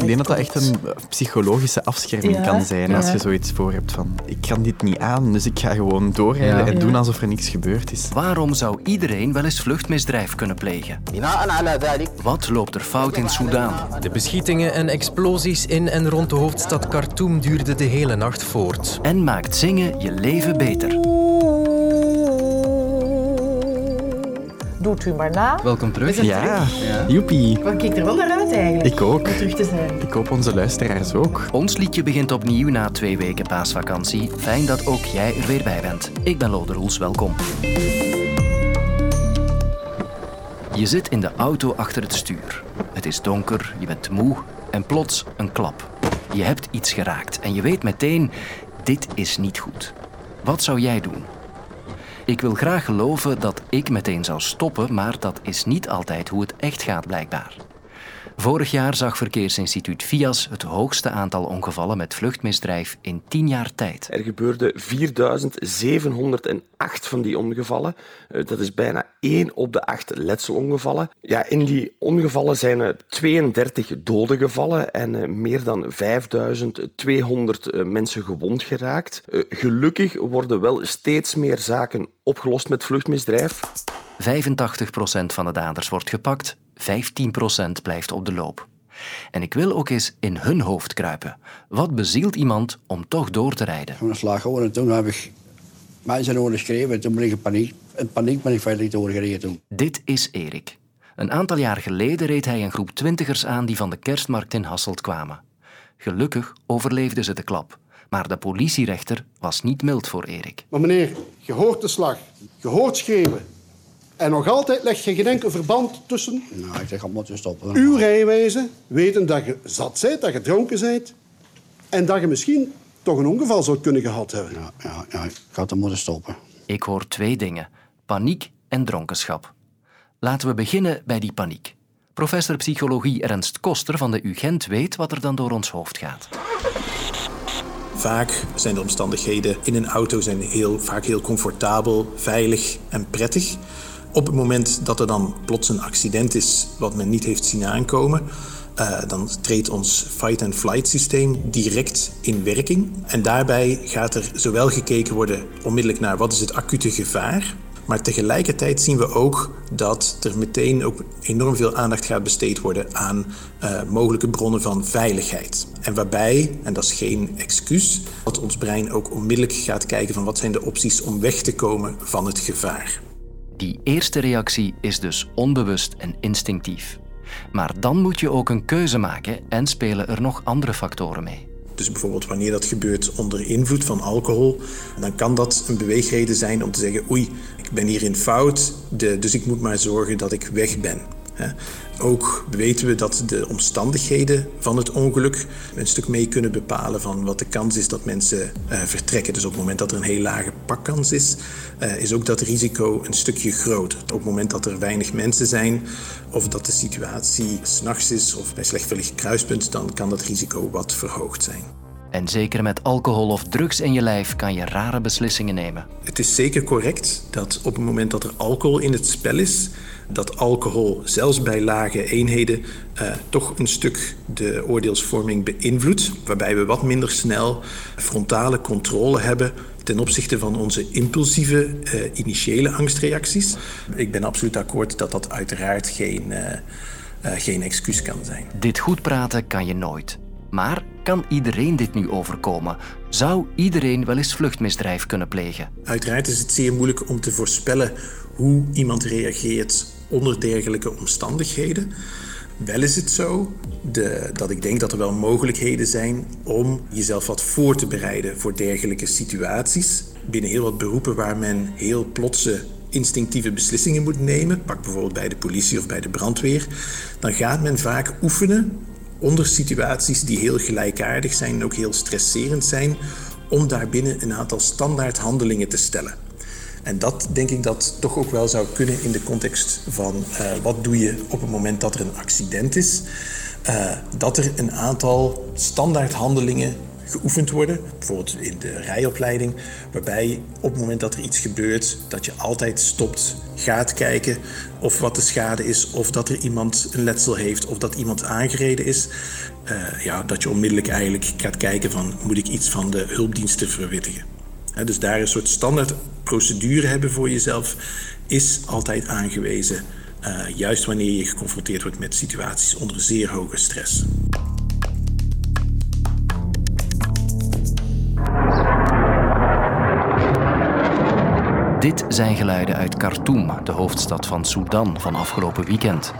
Ik denk dat dat echt een psychologische afscherming kan zijn als je zoiets voor hebt van ik kan dit niet aan, dus ik ga gewoon doorrijden en doen alsof er niks gebeurd is. Waarom zou iedereen wel eens vluchtmisdrijf kunnen plegen? Wat loopt er fout in Soudaan? De beschietingen en explosies in en rond de hoofdstad Khartoum duurden de hele nacht voort. En maakt zingen je leven beter. Doet u maar na. Welkom terug. Ja, joepie. Maar kijk er wel naar uit eigenlijk. Ik ook. Om terug te zijn. Ik hoop onze luisteraars ook. Ons liedje begint opnieuw na twee weken paasvakantie. Fijn dat ook jij er weer bij bent. Ik ben Lode Roels, welkom. Je zit in de auto achter het stuur. Het is donker, je bent moe en plots een klap. Je hebt iets geraakt en je weet meteen, dit is niet goed. Wat zou jij doen? Ik wil graag geloven dat ik meteen zou stoppen, maar dat is niet altijd hoe het echt gaat blijkbaar. Vorig jaar zag Verkeersinstituut FIAS het hoogste aantal ongevallen met vluchtmisdrijf in 10 jaar tijd. Er gebeurden 4708 van die ongevallen. Eh, Dat is bijna 1 op de 8 letselongevallen. Ja, in die ongevallen zijn er 32 doden gevallen en eh, meer dan 5200 eh, mensen gewond geraakt. Gelukkig worden wel steeds meer zaken opgelost met vluchtmisdrijf. 85% van de daders wordt gepakt, 15% blijft op de loop. En ik wil ook eens in hun hoofd kruipen. Wat bezielt iemand om toch door te rijden? Van de slag gewoon. En toen heb ik mensen onderschreven. En toen ben ik in paniek. In paniek ben ik verder doorgereden toen. Dit is Erik. Een aantal jaar geleden reed hij een groep twintigers aan die van de kerstmarkt in Hasselt kwamen. Gelukkig overleefden ze de klap. Maar de politierechter was niet mild voor Erik. Maar meneer, je hoort de slag, je hoort schreeuwen. En nog altijd leg je geen enkel verband tussen Nou, ik zeg, ik moet stoppen. uw rijwijze, weten dat je zat bent, dat je dronken bent, en dat je misschien toch een ongeval zou kunnen gehad hebben. Ja, ja, ja, ik had hem moeten stoppen. Ik hoor twee dingen: paniek en dronkenschap. Laten we beginnen bij die paniek. Professor psychologie Ernst Koster van de UGent weet wat er dan door ons hoofd gaat. Vaak zijn de omstandigheden in een auto zijn heel, vaak heel comfortabel, veilig en prettig. Op het moment dat er dan plots een accident is wat men niet heeft zien aankomen, eh, dan treedt ons fight-and-flight systeem direct in werking. En daarbij gaat er zowel gekeken worden onmiddellijk naar wat is het acute gevaar, maar tegelijkertijd zien we ook dat er meteen ook enorm veel aandacht gaat besteed worden aan eh, mogelijke bronnen van veiligheid. En waarbij, en dat is geen excuus, dat ons brein ook onmiddellijk gaat kijken van wat zijn de opties om weg te komen van het gevaar. Die eerste reactie is dus onbewust en instinctief. Maar dan moet je ook een keuze maken en spelen er nog andere factoren mee. Dus bijvoorbeeld wanneer dat gebeurt onder invloed van alcohol, dan kan dat een beweegreden zijn om te zeggen: oei, ik ben hier in fout, dus ik moet maar zorgen dat ik weg ben. Ook weten we dat de omstandigheden van het ongeluk een stuk mee kunnen bepalen van wat de kans is dat mensen eh, vertrekken. Dus op het moment dat er een heel lage pakkans is, eh, is ook dat risico een stukje groter. Op het moment dat er weinig mensen zijn of dat de situatie s'nachts is of bij slecht verlicht kruispunt, dan kan dat risico wat verhoogd zijn. En zeker met alcohol of drugs in je lijf kan je rare beslissingen nemen. Het is zeker correct dat op het moment dat er alcohol in het spel is, dat alcohol zelfs bij lage eenheden eh, toch een stuk de oordeelsvorming beïnvloedt, waarbij we wat minder snel frontale controle hebben ten opzichte van onze impulsieve eh, initiële angstreacties. Ik ben absoluut akkoord dat dat uiteraard geen, eh, geen excuus kan zijn. Dit goed praten kan je nooit. Maar kan iedereen dit nu overkomen? Zou iedereen wel eens vluchtmisdrijf kunnen plegen? Uiteraard is het zeer moeilijk om te voorspellen hoe iemand reageert onder dergelijke omstandigheden. Wel is het zo de, dat ik denk dat er wel mogelijkheden zijn om jezelf wat voor te bereiden voor dergelijke situaties. Binnen heel wat beroepen waar men heel plotse instinctieve beslissingen moet nemen, pak bijvoorbeeld bij de politie of bij de brandweer, dan gaat men vaak oefenen onder situaties die heel gelijkaardig zijn en ook heel stresserend zijn, om daarbinnen een aantal standaard handelingen te stellen. En dat denk ik dat toch ook wel zou kunnen in de context van eh, wat doe je op het moment dat er een accident is. Eh, dat er een aantal standaard handelingen geoefend worden. Bijvoorbeeld in de rijopleiding, waarbij op het moment dat er iets gebeurt, dat je altijd stopt, gaat kijken of wat de schade is, of dat er iemand een letsel heeft, of dat iemand aangereden is. Uh, ja, dat je onmiddellijk eigenlijk gaat kijken van moet ik iets van de hulpdiensten verwittigen. Dus daar een soort standaard procedure hebben voor jezelf is altijd aangewezen. Uh, juist wanneer je geconfronteerd wordt met situaties onder zeer hoge stress. Dit zijn geluiden uit Khartoum, de hoofdstad van Sudan, van afgelopen weekend.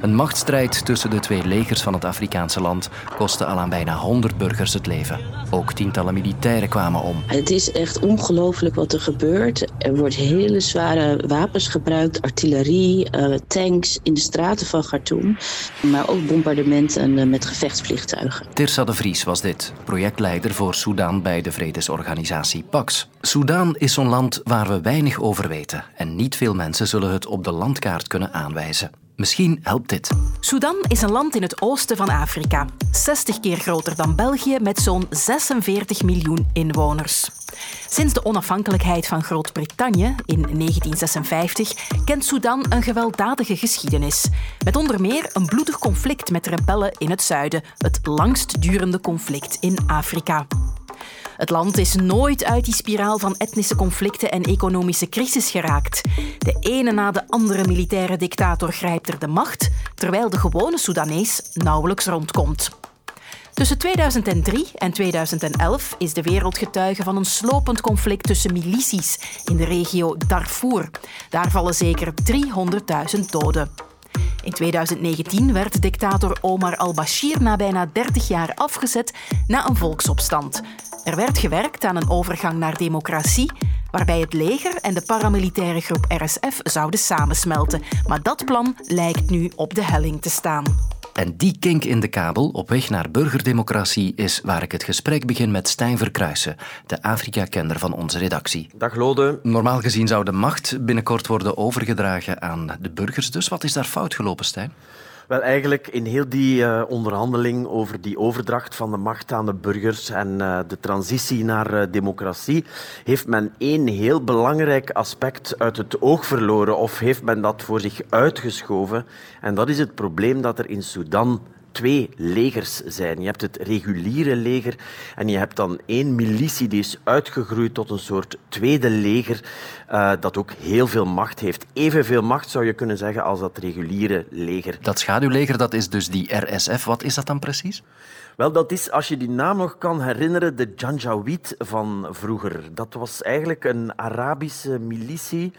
Een machtsstrijd tussen de twee legers van het Afrikaanse land kostte al aan bijna 100 burgers het leven. Ook tientallen militairen kwamen om. Het is echt ongelooflijk wat er gebeurt. Er wordt hele zware wapens gebruikt, artillerie, uh, tanks in de straten van Khartoum. Maar ook bombardementen uh, met gevechtsvliegtuigen. Tirsa de Vries was dit, projectleider voor Sudan bij de vredesorganisatie PAX. Sudan is zo'n land waar we weinig over weten en niet veel mensen zullen het op de landkaart kunnen aanwijzen. Misschien helpt dit. Sudan is een land in het oosten van Afrika. 60 keer groter dan België met zo'n 46 miljoen inwoners. Sinds de onafhankelijkheid van Groot-Brittannië in 1956 kent Sudan een gewelddadige geschiedenis. Met onder meer een bloedig conflict met rebellen in het zuiden, het langstdurende conflict in Afrika. Het land is nooit uit die spiraal van etnische conflicten en economische crisis geraakt. De ene na de andere militaire dictator grijpt er de macht, terwijl de gewone Soedanees nauwelijks rondkomt. Tussen 2003 en 2011 is de wereld getuige van een slopend conflict tussen milities in de regio Darfur. Daar vallen zeker 300.000 doden. In 2019 werd dictator Omar al-Bashir na bijna 30 jaar afgezet na een volksopstand. Er werd gewerkt aan een overgang naar democratie, waarbij het leger en de paramilitaire groep RSF zouden samensmelten. Maar dat plan lijkt nu op de helling te staan. En die kink in de kabel op weg naar burgerdemocratie is waar ik het gesprek begin met Stijn Verkruisen, de Afrika-kender van onze redactie. Dag Lode. Normaal gezien zou de macht binnenkort worden overgedragen aan de burgers. Dus wat is daar fout gelopen, Stijn? Wel, eigenlijk in heel die uh, onderhandeling over die overdracht van de macht aan de burgers en uh, de transitie naar uh, democratie, heeft men één heel belangrijk aspect uit het oog verloren of heeft men dat voor zich uitgeschoven. En dat is het probleem dat er in Sudan twee legers zijn. Je hebt het reguliere leger en je hebt dan één militie die is uitgegroeid tot een soort tweede leger uh, dat ook heel veel macht heeft. Evenveel macht zou je kunnen zeggen als dat reguliere leger. Dat schaduwleger, dat is dus die RSF. Wat is dat dan precies? Wel, dat is, als je die naam nog kan herinneren, de Janjaweed van vroeger. Dat was eigenlijk een Arabische militie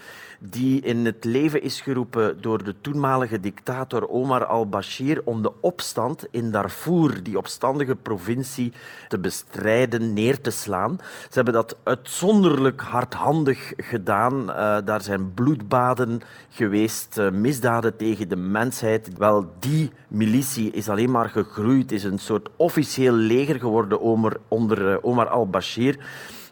die in het leven is geroepen door de toenmalige dictator Omar al-Bashir om de opstand in Darfur, die opstandige provincie, te bestrijden, neer te slaan. Ze hebben dat uitzonderlijk hardhandig gedaan. Uh, daar zijn bloedbaden geweest, uh, misdaden tegen de mensheid. Wel, die militie is alleen maar gegroeid, is een soort officieel leger geworden onder, onder uh, Omar al-Bashir.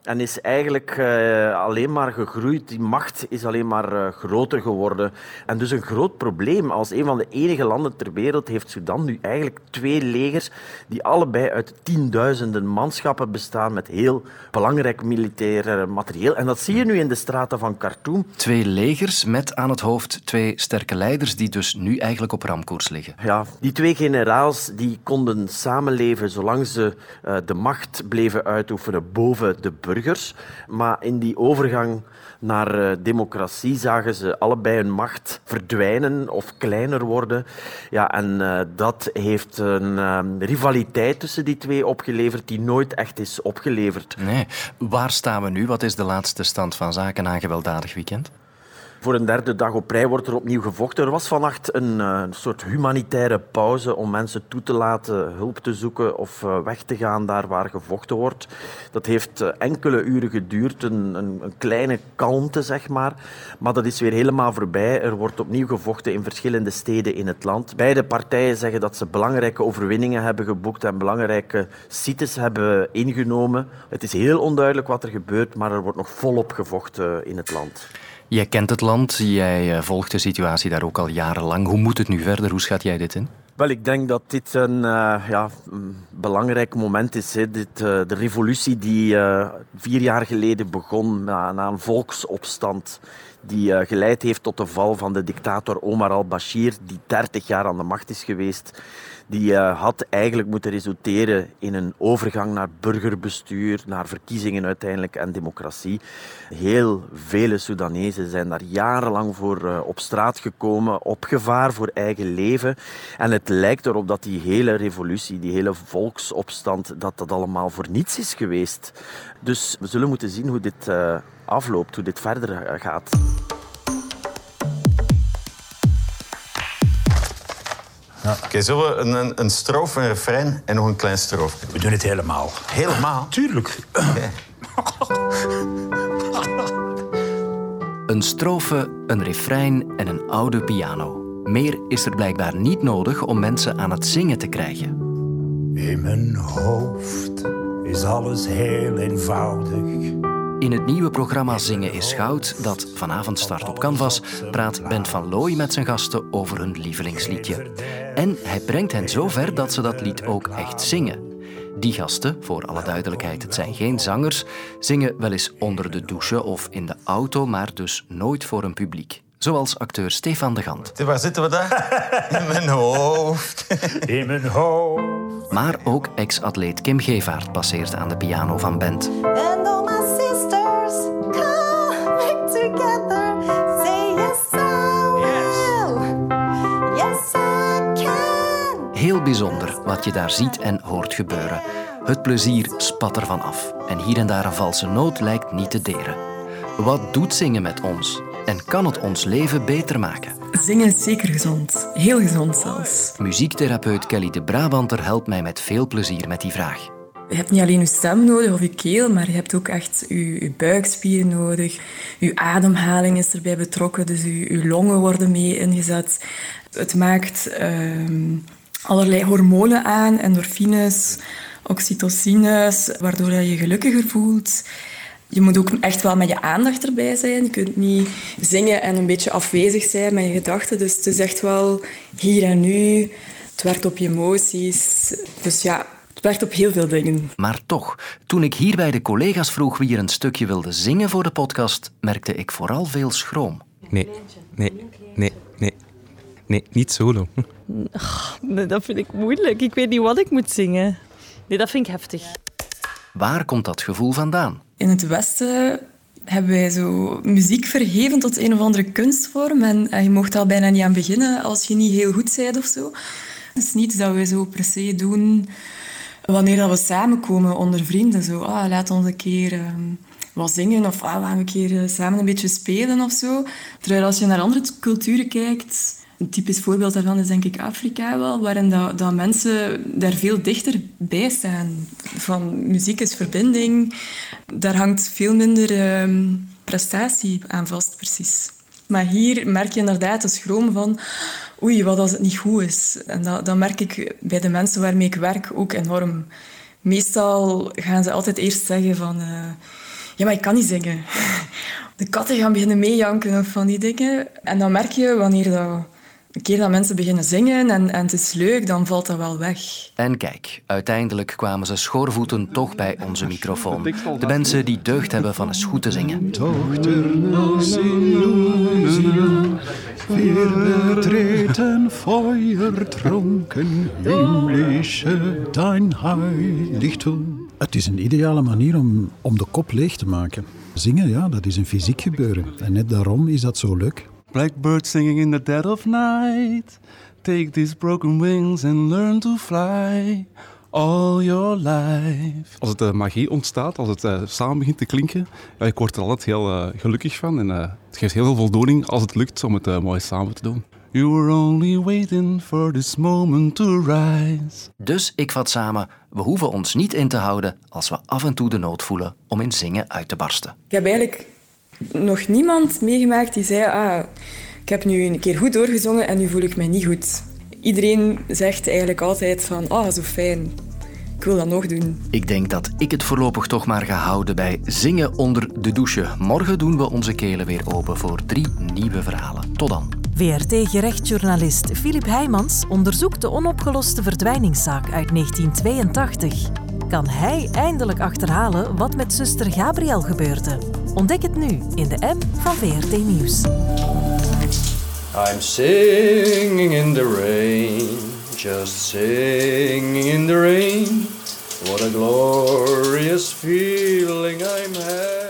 En is eigenlijk uh, alleen maar gegroeid. Die macht is alleen maar uh, groter geworden. En dus een groot probleem. Als een van de enige landen ter wereld heeft Sudan nu eigenlijk twee legers die allebei uit tienduizenden manschappen bestaan met heel belangrijk militair materieel. En dat zie je nu in de straten van Khartoum. Twee legers met aan het hoofd twee sterke leiders die dus nu eigenlijk op ramkoers liggen. Ja, die twee generaals die konden samenleven zolang ze uh, de macht bleven uitoefenen boven de burgers burgers. Maar in die overgang naar uh, democratie zagen ze allebei hun macht verdwijnen of kleiner worden. Ja, en uh, dat heeft een uh, rivaliteit tussen die twee opgeleverd die nooit echt is opgeleverd. Nee. Waar staan we nu? Wat is de laatste stand van zaken na een gewelddadig weekend? Voor een derde dag op rij wordt er opnieuw gevochten. Er was vannacht een, uh, soort humanitaire pauze om mensen toe te laten hulp te zoeken of uh, weg te gaan daar waar gevochten wordt. Dat heeft uh, enkele uren geduurd, een, een, een, kleine kalmte zeg maar. Maar dat is weer helemaal voorbij. Er wordt opnieuw gevochten in verschillende steden in het land. Beide partijen zeggen dat ze belangrijke overwinningen hebben geboekt en belangrijke sites hebben ingenomen. Het is heel onduidelijk wat er gebeurt, maar er wordt nog volop gevochten in het land. Jij kent het land, jij volgt de situatie daar ook al jarenlang. Hoe moet het nu verder? Hoe schat jij dit in? Wel, ik denk dat dit een, uh, ja, belangrijk moment is. Hè. Dit, uh, de revolutie die vier jaar geleden begon na een volksopstand die uh, geleid heeft tot de val van de dictator Omar al-Bashir, die 30 jaar aan de macht is geweest. Die uh, had eigenlijk moeten resulteren in een overgang naar burgerbestuur, naar verkiezingen uiteindelijk en democratie. Heel vele Soedanezen zijn daar jarenlang voor uh, op straat gekomen, op gevaar voor eigen leven. En het lijkt erop dat die hele revolutie, die hele volksopstand, dat dat allemaal voor niets is geweest. Dus we zullen moeten zien hoe dit afloopt, hoe dit verder gaat. Ja. Oké, okay, zullen we een, een, een strofe, een refrein en nog een klein stroofje We doen het helemaal. Helemaal? Tuurlijk. Okay. een strofe, een refrein en een oude piano. Meer is er blijkbaar niet nodig om mensen aan het zingen te krijgen. In mijn hoofd is alles heel eenvoudig. In het nieuwe programma Zingen is Goud, dat vanavond start op Canvas, praat Ben van Looy met zijn gasten over hun lievelingsliedje. En hij brengt hen zo ver dat ze dat lied ook echt zingen. Die gasten, voor alle duidelijkheid, het zijn geen zangers, zingen wel eens onder de douche of in de auto, maar dus nooit voor een publiek. Zoals acteur Stefan de Gant. Waar zitten we daar? In mijn hoofd. In mijn hoofd. Maar ook ex-atleet Kim Gevaert passeert aan de piano van Bent. Bijzonder wat je daar ziet en hoort gebeuren. Het plezier spat ervan af. En hier en daar een valse noot lijkt niet te deren. Wat doet zingen met ons? En kan het ons leven beter maken? Zingen is zeker gezond. Heel gezond zelfs. Muziektherapeut Kelly de Brabanter helpt mij met veel plezier met die vraag. Je hebt niet alleen je stem nodig of je keel, maar je hebt ook echt je, je buikspieren nodig. Je ademhaling is erbij betrokken, dus je, je longen worden mee ingezet. Het maakt uh, allerlei hormonen aan, endorfines, oxytocines, waardoor je je gelukkiger voelt. Je moet ook echt wel met je aandacht erbij zijn. Je kunt niet zingen en een beetje afwezig zijn met je gedachten. Dus het is echt wel hier en nu. Het werkt op je emoties. Dus ja, het werkt op heel veel dingen. Maar toch, toen ik hier bij de collega's vroeg wie er een stukje wilde zingen voor de podcast, merkte ik vooral veel schroom. Nee, nee, nee, nee. Niet solo. nee, dat vind ik moeilijk. Ik weet niet wat ik moet zingen. Nee, dat vind ik heftig. Waar komt dat gevoel vandaan? In het Westen hebben wij zo muziek verheven tot een of andere kunstvorm. En je mocht al bijna niet aan beginnen als je niet heel goed bent of zo. Het is niets dat we zo per se doen wanneer dat we samenkomen onder vrienden. Zo, ah, laat ons een keer ehm, wat zingen of ah, laten we een keer eh, samen een beetje spelen of zo. Terwijl als je naar andere culturen kijkt, een typisch voorbeeld daarvan is denk ik Afrika wel, waarin dat, dat mensen daar veel dichter bij staan. Van muziek is verbinding, daar hangt veel minder uh, prestatie aan vast, precies. Maar hier merk je inderdaad de schroom van oei, wat als het niet goed is. En dat, dat merk ik bij de mensen waarmee ik werk ook enorm. Meestal gaan ze altijd eerst zeggen van... Uh, ja, maar ik kan niet zingen. De katten gaan beginnen meejanken of van die dingen. En dan merk je wanneer dat een keer dat mensen beginnen zingen en, en het is leuk, dan valt dat wel weg. En kijk, uiteindelijk kwamen ze schoorvoeten toch bij onze microfoon. De mensen die deugd hebben van eens goed te zingen. Dochter wir betreten feuertrunken, himmlische dein heiligtum. Het is een ideale manier om, om de kop leeg te maken. Zingen, ja, dat is een fysiek gebeuren. En net daarom is dat zo leuk. Blackbird singing in the dead of night. Take these broken wings and learn to fly all your life. Als het uh, magie ontstaat, als het uh, samen begint te klinken, ja, ik word er altijd heel uh, gelukkig van. En het geeft heel veel voldoening als het lukt om het mooi samen te doen. You were only waiting for this moment to rise. Dus ik vat samen, we hoeven ons niet in te houden als we af en toe de nood voelen om in zingen uit te barsten. Ik heb eigenlijk nog niemand meegemaakt die zei... Ah, ik heb nu een keer goed doorgezongen en nu voel ik mij niet goed. Iedereen zegt eigenlijk altijd van... Ah, zo fijn. Ik wil dat nog doen. Ik denk dat ik het voorlopig toch maar ga houden bij zingen onder de douche. Morgen doen we onze kelen weer open voor drie nieuwe verhalen. Tot dan. VRT-gerechtsjournalist Filip Heijmans onderzoekt de onopgeloste verdwijningszaak uit 1982. Kan hij eindelijk achterhalen wat met zuster Gabriel gebeurde? Ontdek het nu in de app van VRT Nieuws. I'm singing in the rain, just singing in the rain. What a glorious feeling, I'm again.